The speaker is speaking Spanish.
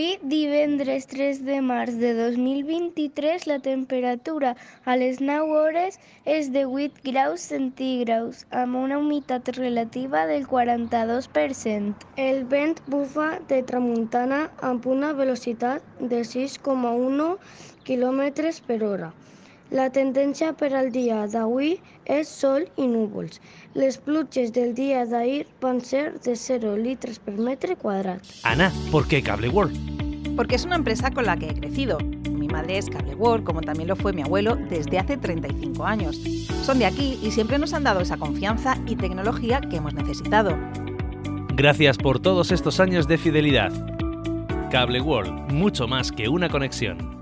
Avui, divendres 3 de març de 2023, la temperatura a les 9 hores és de 8 graus centígrads, amb una humitat relativa del 42%. El vent bufa de tramuntana amb una velocitat de 6,1 km per hora. La tendència per al dia d'avui és sol i núvols. Les pluges del dia d'ahir van ser de 0 litres per metre quadrat. Ana, ¿por qué Cable World? Porque es una empresa con la que he crecido. Mi madre es Cable World, como también lo fue mi abuelo desde hace 35 años. Son de aquí y siempre nos han dado esa confianza y tecnología que hemos necesitado. Gracias por todos estos años de fidelidad. Cable World, mucho más que una conexión.